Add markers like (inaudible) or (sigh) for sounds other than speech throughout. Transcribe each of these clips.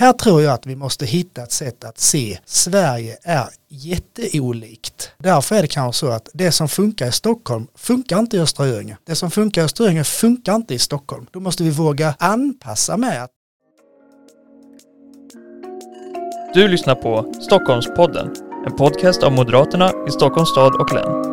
Här tror jag att vi måste hitta ett sätt att se Sverige är jätteolikt. Därför är det kanske så att det som funkar i Stockholm funkar inte i Östra Göinge. Det som funkar i Östra Göinge funkar inte i Stockholm. Då måste vi våga anpassa med att Du lyssnar på Stockholmspodden, en podcast av Moderaterna i Stockholms stad och län.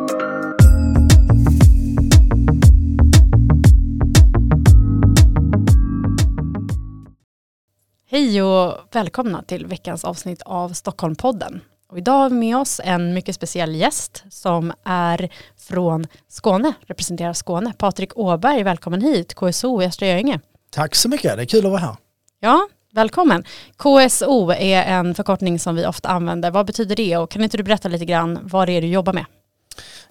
Hej och välkomna till veckans avsnitt av Stockholmpodden. Och idag har vi med oss en mycket speciell gäst som är från Skåne, representerar Skåne. Patrik Åberg, välkommen hit, KSO i Östra Göinge. Tack så mycket, det är kul att vara här. Ja, välkommen. KSO är en förkortning som vi ofta använder. Vad betyder det och kan inte du berätta lite grann vad det är du jobbar med?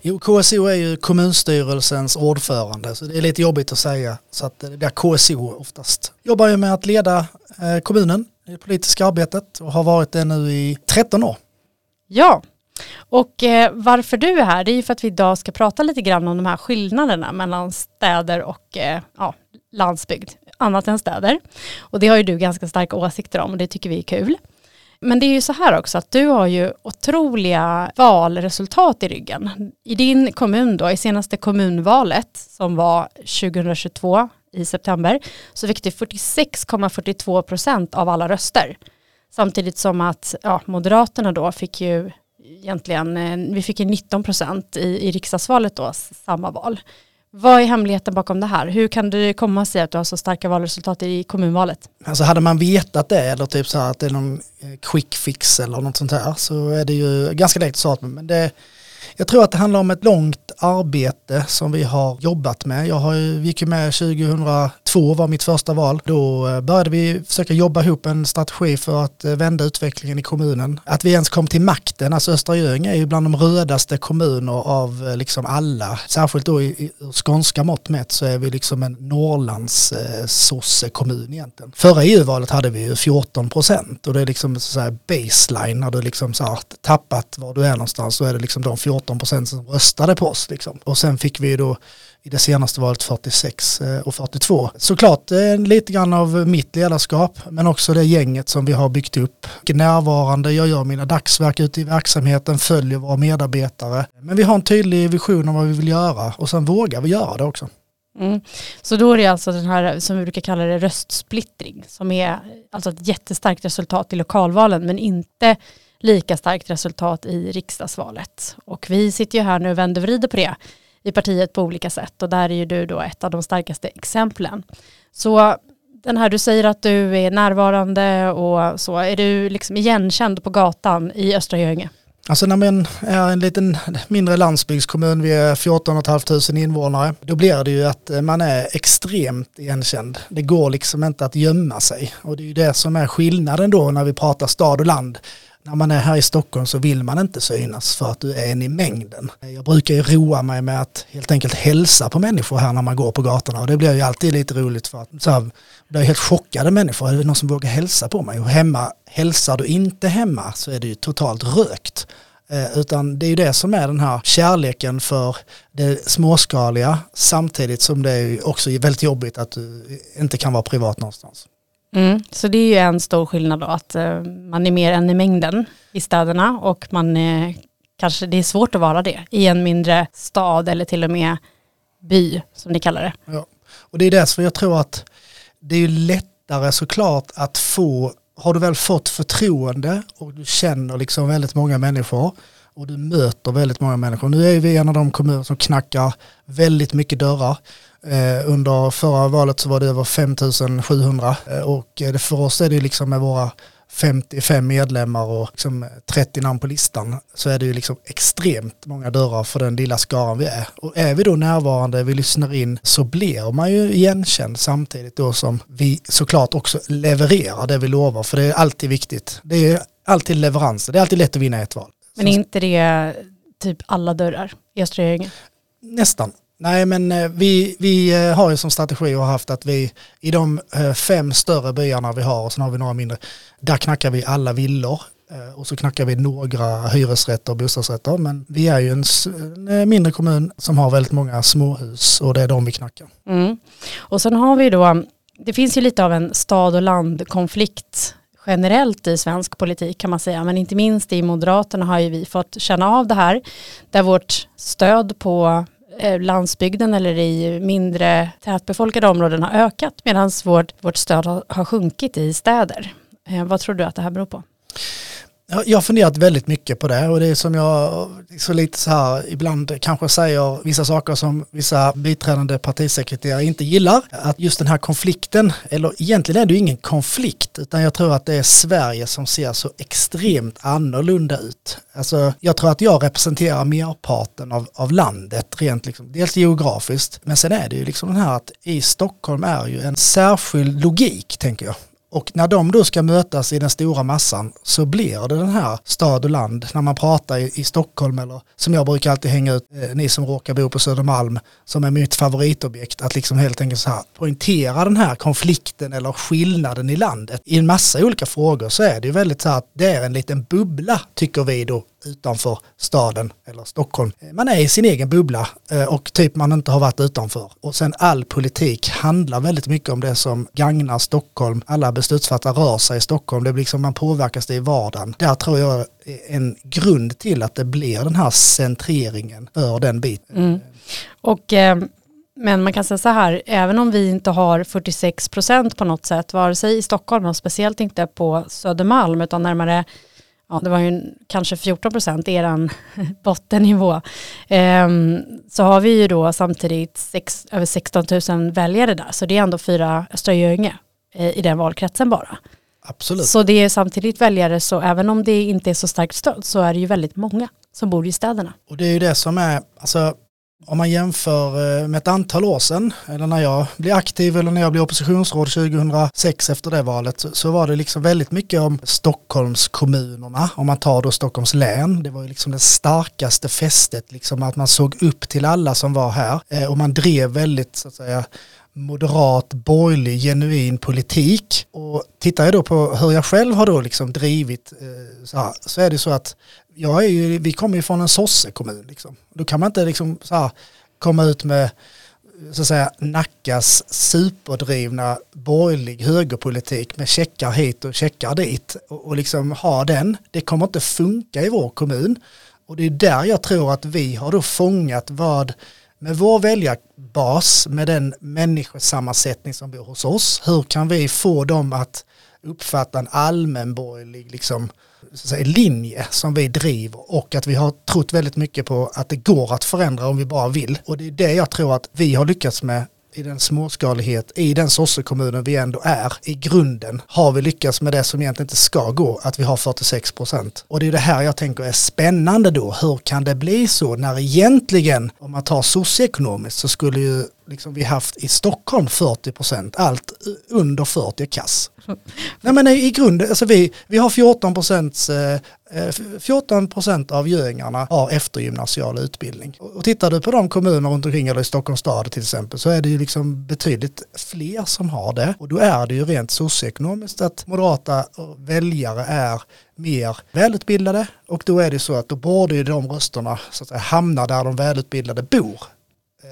Jo, KSO är ju kommunstyrelsens ordförande så det är lite jobbigt att säga så att det är KSO oftast. Jobbar ju med att leda eh, kommunen i det politiska arbetet och har varit det nu i 13 år. Ja, och eh, varför du är här det är ju för att vi idag ska prata lite grann om de här skillnaderna mellan städer och eh, ja, landsbygd, annat än städer. Och det har ju du ganska starka åsikter om och det tycker vi är kul. Men det är ju så här också att du har ju otroliga valresultat i ryggen. I din kommun då, i senaste kommunvalet som var 2022 i september så fick du 46,42 procent av alla röster. Samtidigt som att ja, Moderaterna då fick ju egentligen, eh, vi fick ju 19 procent i, i riksdagsvalet då, samma val. Vad är hemligheten bakom det här? Hur kan det komma sig att du har så starka valresultat i kommunvalet? Alltså hade man vetat det eller typ så här att det är någon eh, quick fix eller något sånt här så är det ju ganska lätt att svara på. Men det, jag tror att det handlar om ett långt arbete som vi har jobbat med. Jag har, gick ju med 2002 var mitt första val. Då eh, började vi försöka jobba ihop en strategi för att eh, vända utvecklingen i kommunen. Att vi ens kom till makten, alltså Östra Göinge är ju bland de rödaste kommuner av eh, liksom alla. Särskilt då i, i skånska mått mätt så är vi liksom en Norrlands eh, kommun egentligen. Förra EU-valet hade vi ju 14 procent och det är liksom så här baseline när du liksom så här tappat var du är någonstans så är det liksom de 14 procent som röstade på oss. Liksom. Och sen fick vi då i det senaste valet 46 eh, och 42. Såklart lite grann av mitt ledarskap men också det gänget som vi har byggt upp. Närvarande, jag gör mina dagsverk ute i verksamheten, följer våra medarbetare. Men vi har en tydlig vision om vad vi vill göra och sen vågar vi göra det också. Mm. Så då är det alltså den här som vi brukar kalla det röstsplittring som är alltså ett jättestarkt resultat i lokalvalen men inte lika starkt resultat i riksdagsvalet. Och vi sitter ju här nu och vänder och vrider på det i partiet på olika sätt och där är ju du då ett av de starkaste exemplen. Så den här du säger att du är närvarande och så, är du liksom igenkänd på gatan i Östra Göinge? Alltså när man är en liten mindre landsbygdskommun, vi är 14 500 invånare, då blir det ju att man är extremt igenkänd. Det går liksom inte att gömma sig och det är ju det som är skillnaden då när vi pratar stad och land när man är här i Stockholm så vill man inte synas för att du är en i mängden. Jag brukar ju roa mig med att helt enkelt hälsa på människor här när man går på gatorna och det blir ju alltid lite roligt för att så här, blir helt chockade människor, är det någon som vågar hälsa på mig? Och hemma, hälsar du inte hemma så är det ju totalt rökt. Eh, utan det är ju det som är den här kärleken för det småskaliga samtidigt som det är också väldigt jobbigt att du inte kan vara privat någonstans. Mm, så det är ju en stor skillnad då, att eh, man är mer än i mängden i städerna och man är, kanske det är svårt att vara det i en mindre stad eller till och med by som ni kallar det. Ja. Och det är därför jag tror att det är lättare såklart att få, har du väl fått förtroende och du känner liksom väldigt många människor och du möter väldigt många människor. Nu är vi en av de kommuner som knackar väldigt mycket dörrar. Eh, under förra valet så var det över 5700 eh, och för oss är det liksom med våra 55 medlemmar och liksom 30 namn på listan så är det ju liksom extremt många dörrar för den lilla skaran vi är. Och är vi då närvarande, vi lyssnar in, så blir man ju igenkänd samtidigt då som vi såklart också levererar det vi lovar, för det är alltid viktigt. Det är alltid leveranser, det är alltid lätt att vinna ett val. Men är inte det typ alla dörrar i Östra Göinge? Nästan. Nej men eh, vi, vi eh, har ju som strategi och haft att vi i de eh, fem större byarna vi har och sen har vi några mindre, där knackar vi alla villor och så knackar vi några hyresrätter och bostadsrätter men vi är ju en, en mindre kommun som har väldigt många småhus och det är de vi knackar. Mm. Och sen har vi då, det finns ju lite av en stad och landkonflikt generellt i svensk politik kan man säga, men inte minst i Moderaterna har ju vi fått känna av det här, där vårt stöd på eh, landsbygden eller i mindre tätbefolkade områden har ökat medan vårt, vårt stöd har, har sjunkit i städer. Eh, vad tror du att det här beror på? Jag har funderat väldigt mycket på det och det är som jag så lite så här ibland kanske säger vissa saker som vissa biträdande partisekreterare inte gillar. Att just den här konflikten, eller egentligen är det ju ingen konflikt utan jag tror att det är Sverige som ser så extremt annorlunda ut. Alltså jag tror att jag representerar merparten av, av landet rent liksom, dels geografiskt men sen är det ju liksom den här att i Stockholm är ju en särskild logik tänker jag. Och när de då ska mötas i den stora massan så blir det den här stad och land när man pratar i, i Stockholm eller som jag brukar alltid hänga ut, eh, ni som råkar bo på Södermalm som är mitt favoritobjekt, att liksom helt enkelt så här poängtera den här konflikten eller skillnaden i landet. I en massa olika frågor så är det ju väldigt så här att det är en liten bubbla tycker vi då utanför staden eller Stockholm. Eh, man är i sin egen bubbla eh, och typ man inte har varit utanför. Och sen all politik handlar väldigt mycket om det som gagnar Stockholm. Alla beslutsfattare rör sig i Stockholm. Det blir liksom man påverkas det i vardagen. Där tror jag är en grund till att det blir den här centreringen för den biten. Mm. Och eh, men man kan säga så här, även om vi inte har 46 procent på något sätt, vare sig i Stockholm och speciellt inte på Södermalm, utan närmare ja, det var ju kanske 14 procent, eran (laughs) bottennivå, ehm, så har vi ju då samtidigt sex, över 16 000 väljare där, så det är ändå fyra Östra Göinge eh, i den valkretsen bara. Absolut. Så det är samtidigt väljare, så även om det inte är så starkt stöd så är det ju väldigt många som bor i städerna. Och det är ju det som är, alltså om man jämför eh, med ett antal år sedan, eller när jag blev aktiv eller när jag blev oppositionsråd 2006 efter det valet, så, var det liksom väldigt mycket om Stockholmskommunerna, om man tar då Stockholms län. Det var ju liksom det starkaste fästet, liksom att man såg upp till alla som var här eh, och man drev väldigt, så att säga, moderat, borgerlig, genuin politik. Och tittar jag då på hur jag själv har då liksom drivit eh, så, här, så är det så att jag är ju, vi kommer ju från en sossekommun. Liksom. Då kan man inte liksom så här, komma ut med så att säga Nackas superdrivna borgerlig högerpolitik med checkar hit och checkar dit och, och liksom ha den. Det kommer inte funka i vår kommun. Och det är där jag tror att vi har då fångat vad med vår väljarbas, med den människosammansättning som bor hos oss, hur kan vi få dem att uppfatta en allmänborgerlig liksom, säga, linje som vi driver och att vi har trott väldigt mycket på att det går att förändra om vi bara vill. Och det är det jag tror att vi har lyckats med i den småskalighet, i den sossekommunen vi ändå är, i grunden har vi lyckats med det som egentligen inte ska gå, att vi har 46 procent. Och det är det här jag tänker är spännande då, hur kan det bli så när egentligen, om man tar socioekonomiskt så skulle ju liksom vi haft i Stockholm 40 procent, allt under 40 är kass. Nej men i grunden, alltså vi, vi har 14 procent Eh, 14 procent av göingarna har eftergymnasial utbildning. Och tittar du på de kommuner runt omkring eller i Stockholms stad till exempel så är det ju liksom betydligt fler som har det. Och då är det ju rent socioekonomiskt att moderata väljare är mer välutbildade och då är det så att då borde ju de rösterna så att säga, hamna där de välutbildade bor.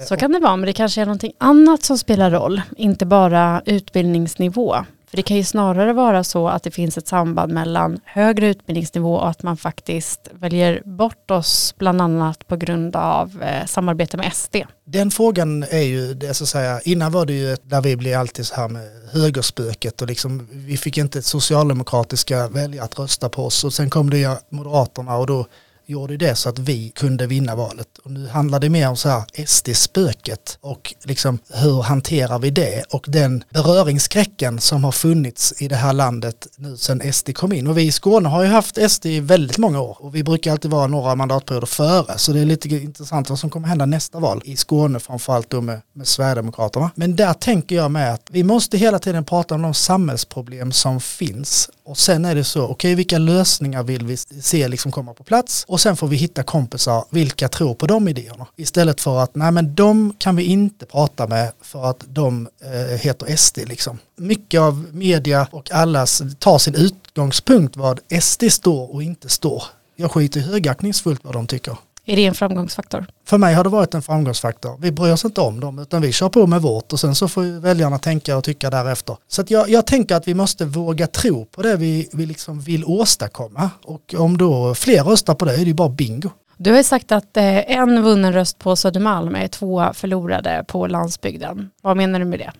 Så kan det vara, men det kanske är någonting annat som spelar roll, inte bara utbildningsnivå. För det kan ju snarare vara så att det finns ett samband mellan högre utbildningsnivå och att man faktiskt väljer bort oss bland annat på grund av eh, samarbete med SD. Den frågan är ju, det så att säga, innan var det ju där vi blev alltid så här med högerspöket och liksom vi fick inte socialdemokratiska väljare att rösta på oss och sen kom det ju Moderaterna och då gjorde det så att vi kunde vinna valet. Och nu handlar det mer om så här SD-spöket och liksom hur hanterar vi det och den beröringsskräcken som har funnits i det här landet nu sedan SD kom in. Och vi i Skåne har ju haft SD i väldigt många år och vi brukar alltid vara några mandatperioder före så det är lite intressant vad som kommer hända nästa val i Skåne framförallt då med, med Sverigedemokraterna. Men där tänker jag med att vi måste hela tiden prata om de samhällsproblem som finns och sen är det så, okej okay, vilka lösningar vill vi se liksom komma på plats och sen får vi hitta kompisar, vilka tror på de idéerna. Istället för att, nej men de kan vi inte prata med för att de eh, heter SD liksom. Mycket av media och allas tar sin utgångspunkt vad SD står och inte står. Jag skiter högaktningsfullt vad de tycker. Är det en framgångsfaktor? För mig har det varit en framgångsfaktor. Vi bryr oss inte om dem utan vi kör på med vårt och sen så får väljarna tänka och tycka därefter. Så jag, jag tänker att vi måste våga tro på det vi, vi liksom vill åstadkomma och om då fler röstar på det är det ju bara bingo. Du har ju sagt att eh, en vunnen röst på Södermalm är två förlorade på landsbygden. Vad menar du med det?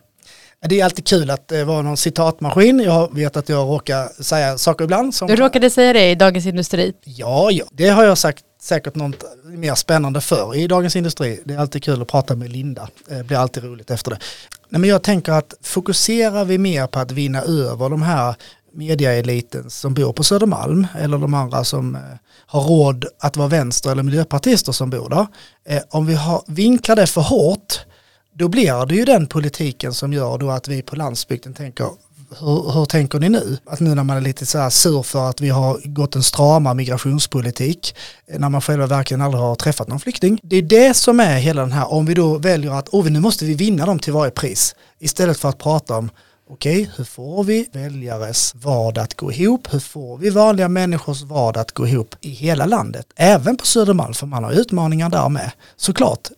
Det är alltid kul att det var någon citatmaskin. Jag vet att jag råkar säga saker ibland. Som du råkade säga det i Dagens Industri. Ja, ja, det har jag sagt säkert något mer spännande för i Dagens Industri. Det är alltid kul att prata med Linda. Det blir alltid roligt efter det. Nej, men jag tänker att fokuserar vi mer på att vinna över de här mediaeliten som bor på Södermalm eller de andra som eh, har råd att vara vänster eller miljöpartister som bor där. Eh, om vi har, vinklar det för hårt då blir det ju den politiken som gör då att vi på landsbygden tänker hur, hur, tänker ni nu? Att nu när man är lite så här sur för att vi har gått en strama migrationspolitik, eh, när man själva verkligen aldrig har träffat någon flykting. Det är det som är hela den här, om vi då väljer att, oh, nu måste vi vinna dem till varje pris, istället för att prata om Okej, okay, hur får vi väljares vardag att gå ihop? Hur får vi vanliga människors vardag att gå ihop i hela landet? Även på Södermalm, för man har utmaningar där med. Såklart,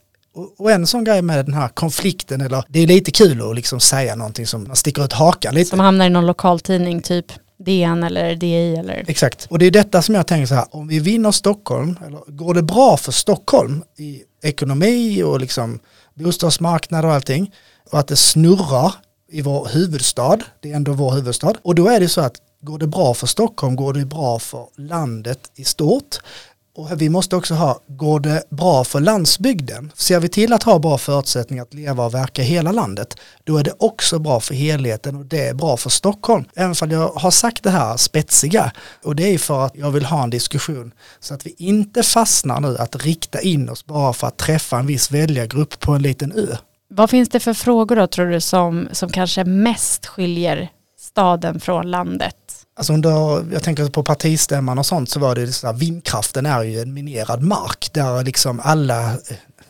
och en sån grej med den här konflikten, eller det är lite kul att liksom säga någonting som man sticker ut hakan lite. Som hamnar i någon lokaltidning, typ DN eller DI eller? Exakt, och det är detta som jag tänker så här, om vi vinner Stockholm, eller går det bra för Stockholm i ekonomi och liksom bostadsmarknad och allting, och att det snurrar i vår huvudstad, det är ändå vår huvudstad, och då är det så att går det bra för Stockholm går det bra för landet i stort. Och vi måste också ha, går det bra för landsbygden? Ser vi till att ha bra förutsättningar att leva och verka i hela landet, då är det också bra för helheten och det är bra för Stockholm. Även om jag har sagt det här spetsiga, och det är för att jag vill ha en diskussion så att vi inte fastnar nu att rikta in oss bara för att träffa en viss väljargrupp på en liten ö. Vad finns det för frågor då tror du som, som kanske mest skiljer staden från landet? Alltså under, jag tänker på partistämman och sånt så var det så här, vindkraften är ju en minerad mark där liksom alla,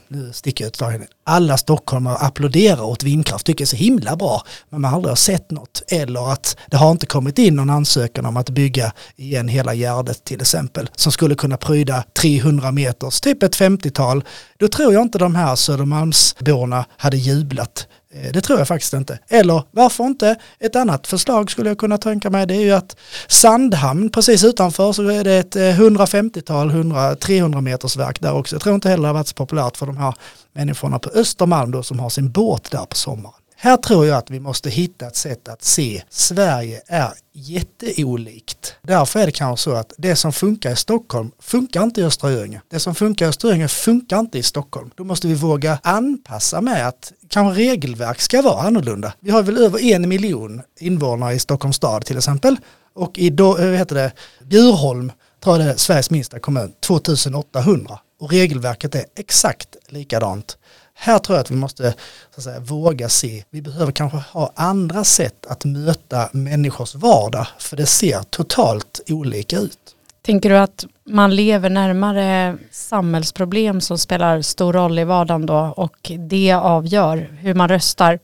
nu sticker jag ut alla stockholmare applåderar åt vindkraft, tycker det är så himla bra, men man har aldrig sett något. Eller att det har inte kommit in någon ansökan om att bygga igen hela Gärdet till exempel, som skulle kunna pryda 300 meters, typ ett 50-tal. Då tror jag inte de här Södermalmsborna hade jublat Eh, det tror jag faktiskt inte. Eller varför inte? Ett annat förslag skulle jag kunna tänka mig det är ju att Sandhamn precis utanför så är det ett eh, 150-tal, 300 meters verk där också. Jag tror inte heller det har varit så populärt för de här människorna på Östermalm då som har sin båt där på sommaren. Här tror jag att vi måste hitta ett sätt att se Sverige är jätteolikt. Därför är det kanske så att det som funkar i Stockholm funkar inte i Östra Göinge. Det som funkar i Östra Göinge funkar inte i Stockholm. Då måste vi våga anpassa med att kanske regelverk ska vara annorlunda. Vi har väl över en miljon invånare i Stockholms stad till exempel. Och i då, eh, vad heter det, Bjurholm tar det Sveriges minsta kommun, 2800. Och regelverket är exakt likadant här tror jag att vi måste så att säga, våga se, vi behöver kanske ha andra sätt att möta människors vardag, för det ser totalt olika ut. Tänker du att man lever närmare samhällsproblem som spelar stor roll i vardagen då och det avgör hur man röstar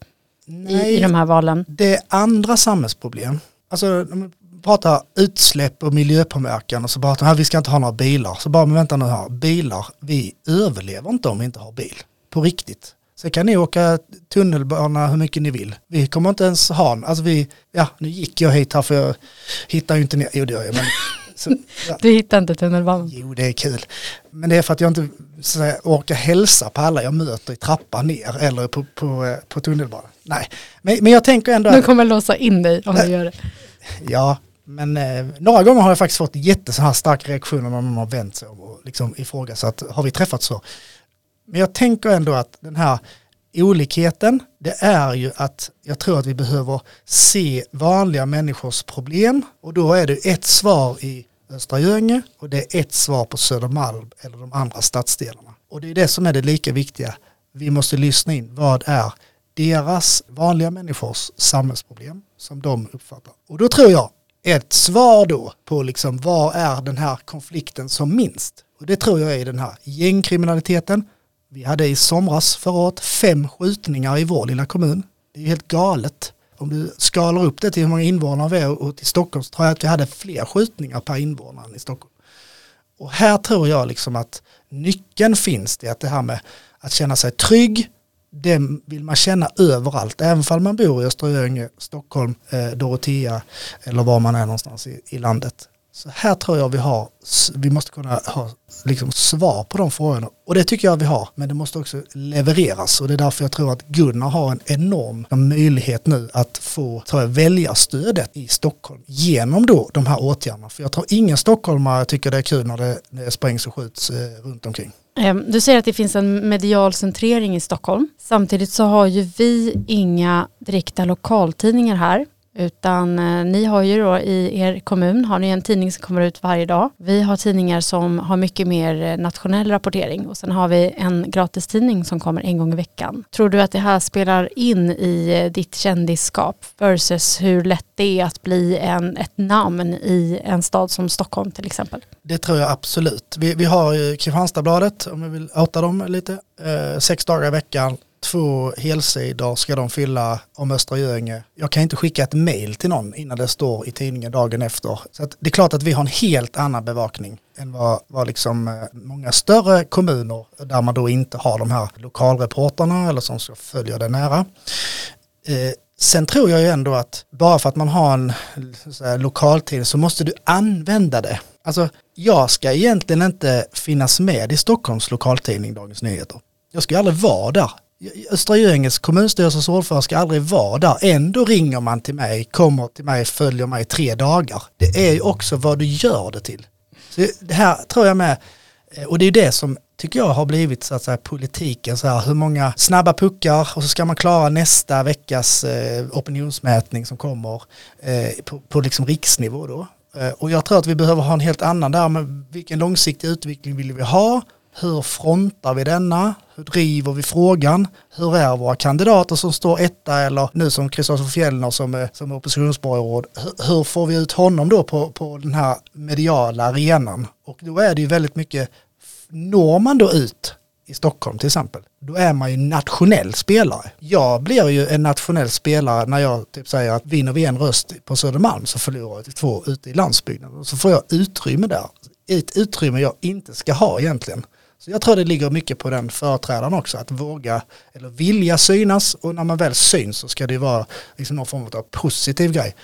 Nej, i, i de här valen? Det är andra samhällsproblem. Alltså pratar utsläpp och miljöpåverkan och så pratar man vi ska inte ha några bilar. Så bara, men vänta nu här, bilar, vi överlever inte om vi inte har bil på riktigt. Sen kan ni åka tunnelbana hur mycket ni vill. Vi kommer inte ens ha en, alltså vi, ja nu gick jag hit här för jag hittar ju inte ner, jo det gör jag men. (laughs) Så, ja. Du hittar inte tunnelbanan? Jo det är kul. Men det är för att jag inte så säga, orkar hälsa på alla jag möter i trappan ner eller på, på, eh, på tunnelbanan. Nej, men, men jag tänker ändå... Du kommer låsa in dig om du gör det. Ja, men eh, några gånger har jag faktiskt fått jätte så här starka reaktioner när någon har vänt sig och liksom ifrågasatt, har vi träffats så? Men jag tänker ändå att den här olikheten, det är ju att jag tror att vi behöver se vanliga människors problem och då är det ett svar i Östra Göinge och det är ett svar på Södermalm eller de andra stadsdelarna. Och det är det som är det lika viktiga. Vi måste lyssna in, vad är deras vanliga människors samhällsproblem som de uppfattar. Och då tror jag ett svar då på liksom vad är den här konflikten som minst? Och det tror jag är den här gängkriminaliteten, vi hade i somras förra året fem skjutningar i vår lilla kommun. Det är helt galet. Om du skalar upp det till hur många invånare vi är och till Stockholm så tror jag att vi hade fler skjutningar per invånare i Stockholm. Och här tror jag liksom att nyckeln finns det att det här med att känna sig trygg, det vill man känna överallt, även om man bor i Östra Göinge, Stockholm, eh, Dorotea eller var man är någonstans i, i landet. Så här tror jag vi har, vi måste kunna ha liksom svar på de frågorna. Och det tycker jag vi har, men det måste också levereras. Och det är därför jag tror att Gunnar har en enorm möjlighet nu att få tror jag, väljarstödet i Stockholm genom då de här åtgärderna. För jag tror ingen stockholmare tycker det är kul när det, det sprängs och skjuts eh, runt omkring. Ehm, du säger att det finns en medial centrering i Stockholm. Samtidigt så har ju vi inga direkta lokaltidningar här. Utan eh, ni har ju då i er kommun har ni en tidning som kommer ut varje dag. Vi har tidningar som har mycket mer eh, nationell rapportering och sen har vi en gratistidning som kommer en gång i veckan. Tror du att det här spelar in i eh, ditt kändisskap versus hur lätt det är att bli en, ett namn i en stad som Stockholm till exempel? Det tror jag absolut. Vi, vi har ju Kristianstadsbladet om vi vill outa dem lite. Eh, sex dagar i veckan två helsidor ska de fylla om Östra Göinge. Jag kan inte skicka ett mail till någon innan det står i tidningen dagen efter. Så det är klart att vi har en helt annan bevakning än vad, vad liksom eh, många större kommuner där man då inte har de här lokalreporterna eller som ska följa det nära. Eh, sen tror jag ju ändå att bara för att man har en lokaltidning så måste du använda det. Alltså jag ska egentligen inte finnas med i Stockholms lokaltidning Dagens Nyheter. Jag ska aldrig vara där. Östra Göinges kommunstyrelses ordförande ska aldrig vara där. Ändå ringer man till mig, kommer till mig, följer mig i tre dagar. Det är ju också vad du gör det till. Så det här tror jag med, eh, och det är ju det som tycker jag har blivit så att säga politiken så här, hur många snabba puckar och så ska man klara nästa veckas eh, opinionsmätning som kommer eh, på, på liksom riksnivå då. Eh, och jag tror att vi behöver ha en helt annan där, men vilken långsiktig utveckling vill vi ha? Hur frontar vi denna? Hur driver vi frågan? Hur är våra kandidater som står etta eller nu som Kristoffer Fjellner som, som oppositionsborgarråd? Hur, hur får vi ut honom då på, på den här mediala arenan? Och då är det ju väldigt mycket, når man då ut i Stockholm till exempel, då är man ju nationell spelare. Jag blir ju en nationell spelare när jag typ säger att vinner vi en röst på Södermalm så förlorar jag två ute i landsbygden. Och så får jag utrymme där. Ett utrymme jag inte ska ha egentligen. Så jag tror det ligger mycket på den företrädaren också, att våga eller vilja synas och när man väl syns så ska det vara liksom någon form av positiv grej.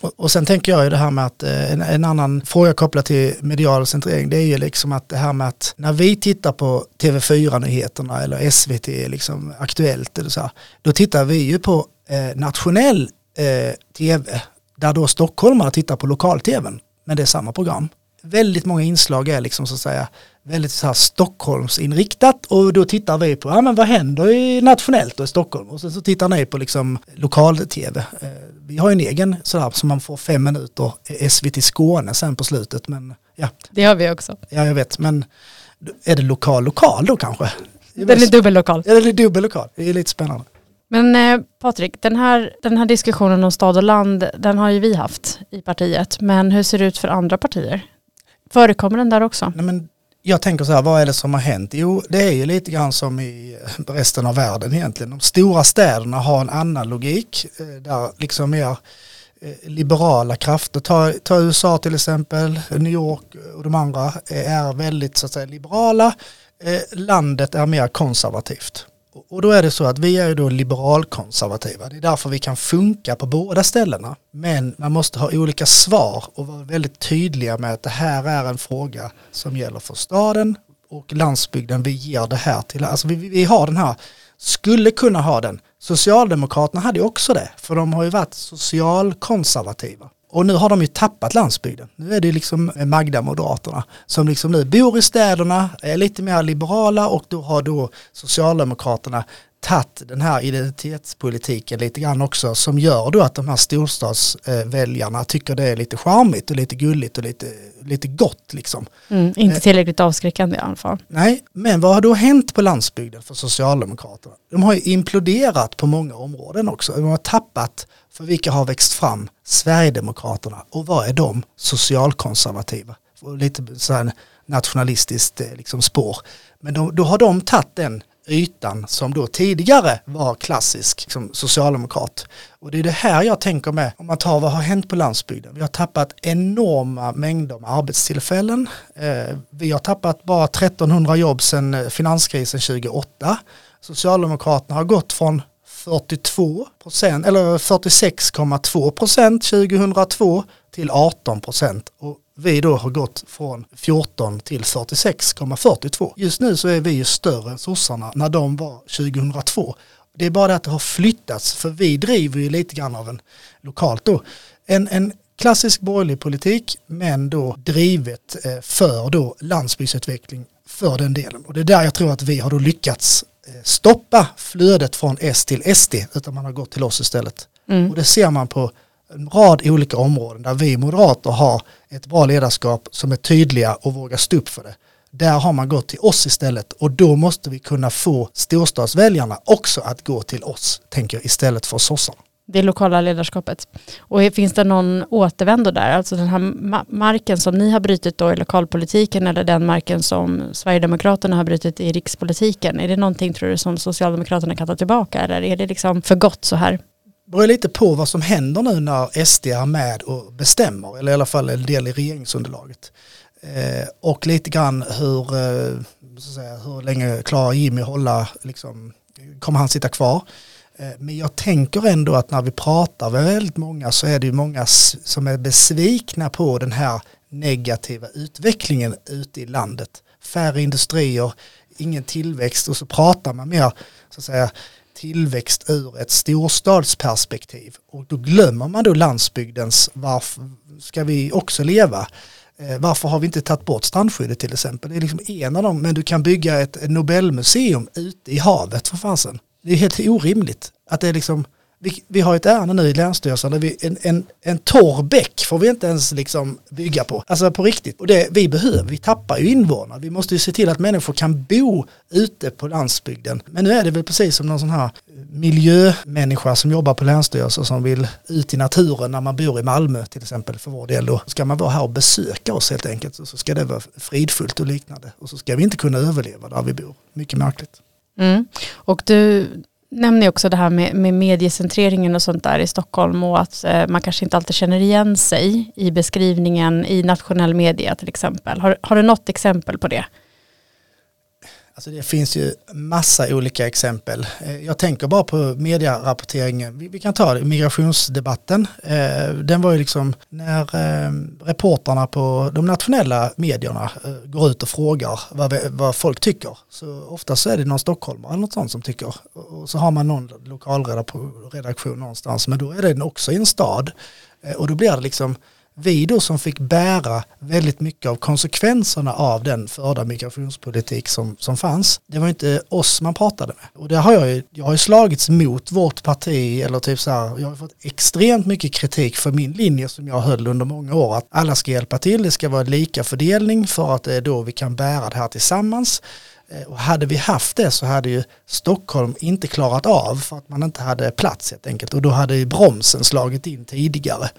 Och, och sen tänker jag ju det här med att eh, en, en, annan fråga kopplat till medial centrering det är ju liksom att det här med att när vi tittar på TV4-nyheterna eller SVT liksom Aktuellt eller så här, då tittar vi ju på eh, nationell eh, tv där då stockholmare tittar på lokal-tvn men det är samma program. Väldigt många inslag är liksom så att säga väldigt så här Stockholmsinriktat och då tittar vi på, ja men vad händer i nationellt och i Stockholm och så, så tittar ni på liksom lokal-tv. Eh, vi har ju en egen sådär som man får fem minuter SVT Skåne sen på slutet men ja. Det har vi också. Ja jag vet men är det lokal lokal då kanske? Den är dubbellokal. Ja den är dubbellokal, det är lite spännande. Men eh, Patrik, den här, den här diskussionen om stad och land, den har ju vi haft i partiet. Men hur ser det ut för andra partier? Förekommer den där också? Nej, men jag tänker så här, vad är det som har hänt? Jo, det är ju lite grann som i eh, resten av världen egentligen. De stora städerna har en annan logik, eh, där liksom mer eh, liberala krafter, ta, ta USA till exempel, New York och de andra är väldigt så att säga liberala, landet är mer konservativt. Och då är det så att vi är ju då liberalkonservativa. Det är därför vi kan funka på båda ställena. Men man måste ha olika svar och vara väldigt tydliga med att det här är en fråga som gäller för staden och landsbygden. Vi ger det här till, alltså vi, vi har den här, skulle kunna ha den. Socialdemokraterna hade ju också det, för de har ju varit socialkonservativa. Och nu har de ju tappat landsbygden. Nu är det liksom Magda-moderaterna som liksom nu bor i städerna, är lite mer liberala och då har då Socialdemokraterna tagit den här identitetspolitiken lite grann också som gör då att de här storstadsväljarna tycker det är lite charmigt och lite gulligt och lite, lite gott liksom. Mm, inte tillräckligt avskräckande i alla fall. Nej, men vad har då hänt på landsbygden för Socialdemokraterna? De har ju imploderat på många områden också. De har tappat för vilka har växt fram? Sverigedemokraterna. Och vad är de? Socialkonservativa. Och lite så här nationalistiskt eh, liksom spår. Men då, då har de tagit den ytan som då tidigare var klassisk liksom, socialdemokrat. Och det är det här jag tänker med, om man tar vad har hänt på landsbygden. Vi har tappat enorma mängder med arbetstillfällen. Eh, vi har tappat bara 1300 jobb sedan eh, finanskrisen 2008. Socialdemokraterna har gått från 42 procent eller 46,2 procent 2002 till 18 procent och vi då har gått från 14 till 46,42. Just nu så är vi ju större än sossarna när de var 2002. Det är bara det att det har flyttats för vi driver ju lite grann av en lokalt då en, en klassisk borgerlig politik men då drivet eh, för då landsbygdsutveckling för den delen och det är där jag tror att vi har då lyckats eh, stoppa flödet från S till SD utan man har gått till oss istället. Mm. Och det ser man på en rad olika områden där vi moderater har ett bra ledarskap som är tydliga och vågar stå upp för det. Där har man gått till oss istället och då måste vi kunna få storstadsväljarna också att gå till oss, tänker jag, istället för sossarna. Det lokala ledarskapet. Och finns det någon återvändo där? Alltså den här marken som ni har brutit då i lokalpolitiken eller den marken som Sverigedemokraterna har brutit i rikspolitiken. Är det någonting tror du som Socialdemokraterna kan ta tillbaka eller är det liksom för gott så här? Beror lite på vad som händer nu när SD är med och bestämmer, eller i alla fall en del i regeringsunderlaget. Eh, och lite grann hur, eh, säga, hur länge klarar Jimmy hålla, liksom, kommer han sitta kvar? Eh, men jag tänker ändå att när vi pratar med väldigt många så är det ju många som är besvikna på den här negativa utvecklingen ute i landet. Färre industrier, ingen tillväxt och så pratar man mer så att säga tillväxt ur ett storstadsperspektiv och då glömmer man då landsbygdens varför ska vi också leva eh, varför har vi inte tagit bort strandskyddet till exempel? Det är liksom en av dem, men du kan bygga ett Nobelmuseum ute i havet för fasen. Det är helt orimligt att det är liksom vi, vi har ett ärende nu i Länsstyrelsen där vi, en, en, en torr bäck får vi inte ens liksom bygga på. Alltså på riktigt. Och det vi behöver, vi tappar ju invånare. Vi måste ju se till att människor kan bo ute på landsbygden. Men nu är det väl precis som någon sån här miljömänniska som jobbar på Länsstyrelsen som vill ut i naturen när man bor i Malmö till exempel för vår del då. Ska man vara här och besöka oss helt enkelt så ska det vara fridfullt och liknande. Och så ska vi inte kunna överleva där vi bor. Mycket märkligt. Mm. Och du, nämner också det här med, med mediecentreringen och sånt där i Stockholm och att eh, man kanske inte alltid känner igen sig i beskrivningen i nationell media till exempel. Har, har du något exempel på det? Alltså det finns ju massa olika exempel. Eh, jag tänker bara på medierapporteringen. Vi, kan ta det, migrationsdebatten. Eh, den var ju liksom när eh, reportrarna på de nationella medierna går ut och frågar vad, vad folk tycker. Så ofta så är det någon stockholmare eller något sånt som tycker. Och så har man någon lokalredaktion någonstans. Men då är den också i en stad. Och då blir det liksom vi då som fick bära väldigt mycket av konsekvenserna av den förda migrationspolitik som, som fanns. Det var inte oss man pratade med. Och det har jag ju, jag har ju slagits mot vårt parti eller typ så här, jag har fått extremt mycket kritik för min linje som jag höll under många år. Att alla ska hjälpa till, det ska vara lika fördelning för att det är då vi kan bära det här tillsammans. Eh, och hade vi haft det så hade ju Stockholm inte klarat av för att man inte hade plats helt enkelt och då hade ju bromsen slagit in tidigare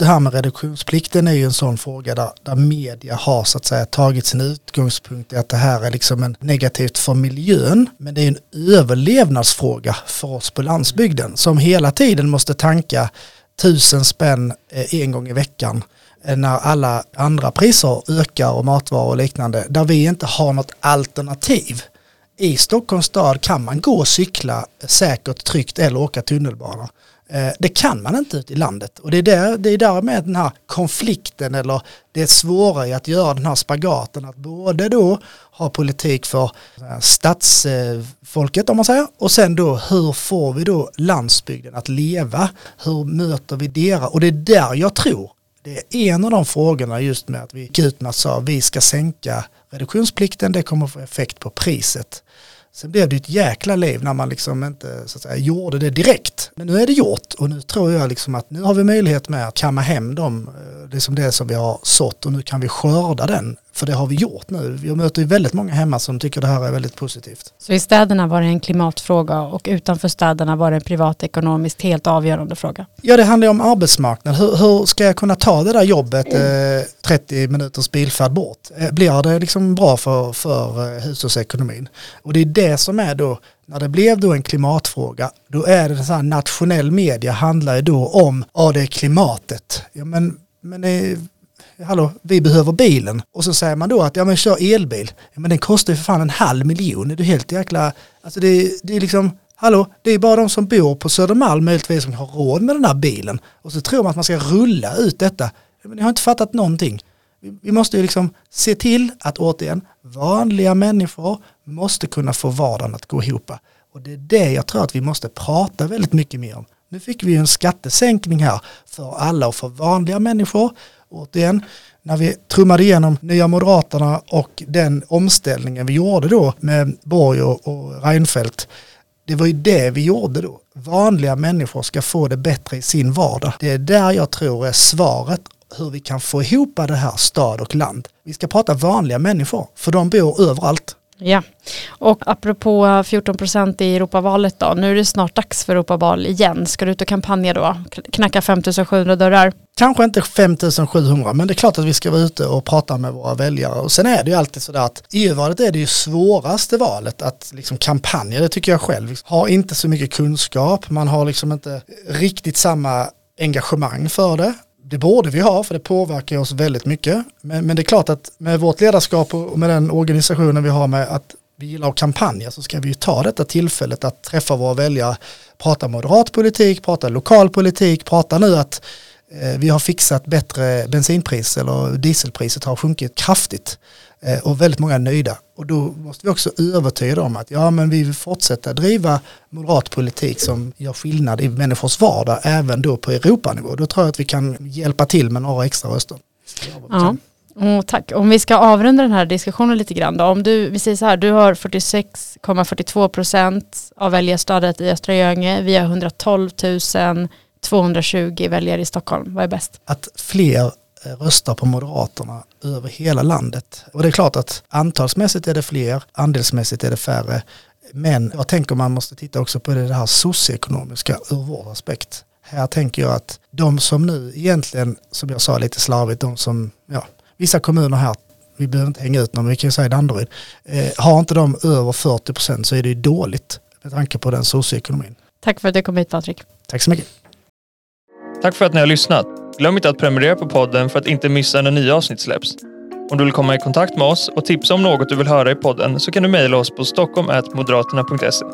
det här med reduktionsplikten är ju en sån fråga där, där media har så att säga tagit sin utgångspunkt i att det här är liksom en negativt för miljön. Men det är en överlevnadsfråga för oss på landsbygden som hela tiden måste tanka tusen spänn eh, en gång i veckan eh, när alla andra priser ökar och matvaror och liknande där vi inte har något alternativ. I Stockholms stad kan man gå och cykla eh, säkert, tryggt eller åka tunnelbana. Eh, det kan man inte ute i landet och det är där, det är därmed den här konflikten eller det svåra i att göra den här spagaten att både då ha politik för eh, stadsfolket om man säger och sen då hur får vi då landsbygden att leva? Hur möter vi deras? Och det är där jag tror det är en av de frågorna just med att vi gick ut med att sa vi ska sänka reduktionsplikten, det kommer få effekt på priset. Sen blev det ett jäkla liv när man liksom inte så att säga, gjorde det direkt. Men nu är det gjort och nu tror jag liksom att nu har vi möjlighet med att kamma hem dem, liksom det som vi har sått och nu kan vi skörda den för det har vi gjort nu. Jag möter ju väldigt många hemma som tycker det här är väldigt positivt. Så i städerna var det en klimatfråga och utanför städerna var det en privatekonomiskt helt avgörande fråga? Ja, det handlar om arbetsmarknad. Hur, hur ska jag kunna ta det där jobbet eh, 30 minuters bilfärd bort? Eh, blir det liksom bra för, för eh, hushållsekonomin? Och det är det som är då, när det blev då en klimatfråga, då är det så här nationell media handlar ju då om, ja det är klimatet. Ja, men, men det, hallå, vi behöver bilen. Och så säger man då att ja men kör elbil. Ja, men den kostar ju för fan en halv miljon. Är du helt jäkla, alltså det, det är liksom, hallå, det är bara de som bor på Södermalm möjligtvis som har råd med den här bilen. Och så tror man att man ska rulla ut detta. Men ni har inte fattat någonting. Vi måste ju liksom se till att återigen, vanliga människor måste kunna få vardagen att gå ihop. Och det är det jag tror att vi måste prata väldigt mycket mer om. Nu fick vi en skattesänkning här för alla och för vanliga människor återigen, när vi trummade igenom Nya Moderaterna och den omställningen vi gjorde då med Borg och, och Reinfeldt, det var ju det vi gjorde då. Vanliga människor ska få det bättre i sin vardag. Det är där jag tror är svaret hur vi kan få ihop det här stad och land. Vi ska prata vanliga människor, för de bor överallt. Ja, och apropå 14 procent i Europavalet då, nu är det snart dags för Europaval igen. Ska du ut och kampanja då? Knacka 5700 dörrar? Kanske inte 5700, men det är klart att vi ska vara ute och prata med våra väljare. Och sen är det ju alltid sådär att EU-valet är det ju svåraste valet att liksom kampanja, det tycker jag själv. Har inte så mycket kunskap, man har liksom inte riktigt samma engagemang för det det borde vi ha för det påverkar oss väldigt mycket. Men, men, det är klart att med vårt ledarskap och med den organisationen vi har med att vi gillar att kampanja så ska vi ju ta detta tillfället att träffa våra väljare, prata moderat politik, prata lokal politik, prata nu att eh, vi har fixat bättre bensinpris eller dieselpriset har sjunkit kraftigt. Eh, och väldigt många är nöjda. Och då måste vi också övertyga dem att ja men vi vill fortsätta driva moderat politik som gör skillnad i människors vardag även då på Europanivå. Då tror jag att vi kan hjälpa till med några extra röster. Ja. Oh, tack. Om vi ska avrunda den här diskussionen lite grann då. Om du, vi säger så här, du har 46,42 procent av väljarstödet i Östra Göinge. Vi har 112 220 väljare i Stockholm. Vad är bäst? Att fler röstar på Moderaterna över hela landet. Och det är klart att antalsmässigt är det fler, andelsmässigt är det färre. Men jag tänker man måste titta också på det här socioekonomiska ur vår aspekt. Här tänker jag att de som nu egentligen, som jag sa lite slarvigt, de som, ja, vissa kommuner här, vi behöver inte hänga ut någon, vi kan ju säga Danderyd, eh, har inte de över 40 procent så är det ju dåligt med tanke på den socioekonomin. Tack för att du kom hit Patrik. Tack så mycket. Tack för att ni har lyssnat. Glöm inte att prenumerera på podden för att inte missa när nya avsnitt släpps. Om du vill komma i kontakt med oss och tipsa om något du vill höra i podden så kan du mejla oss på stockholm.moderaterna.se.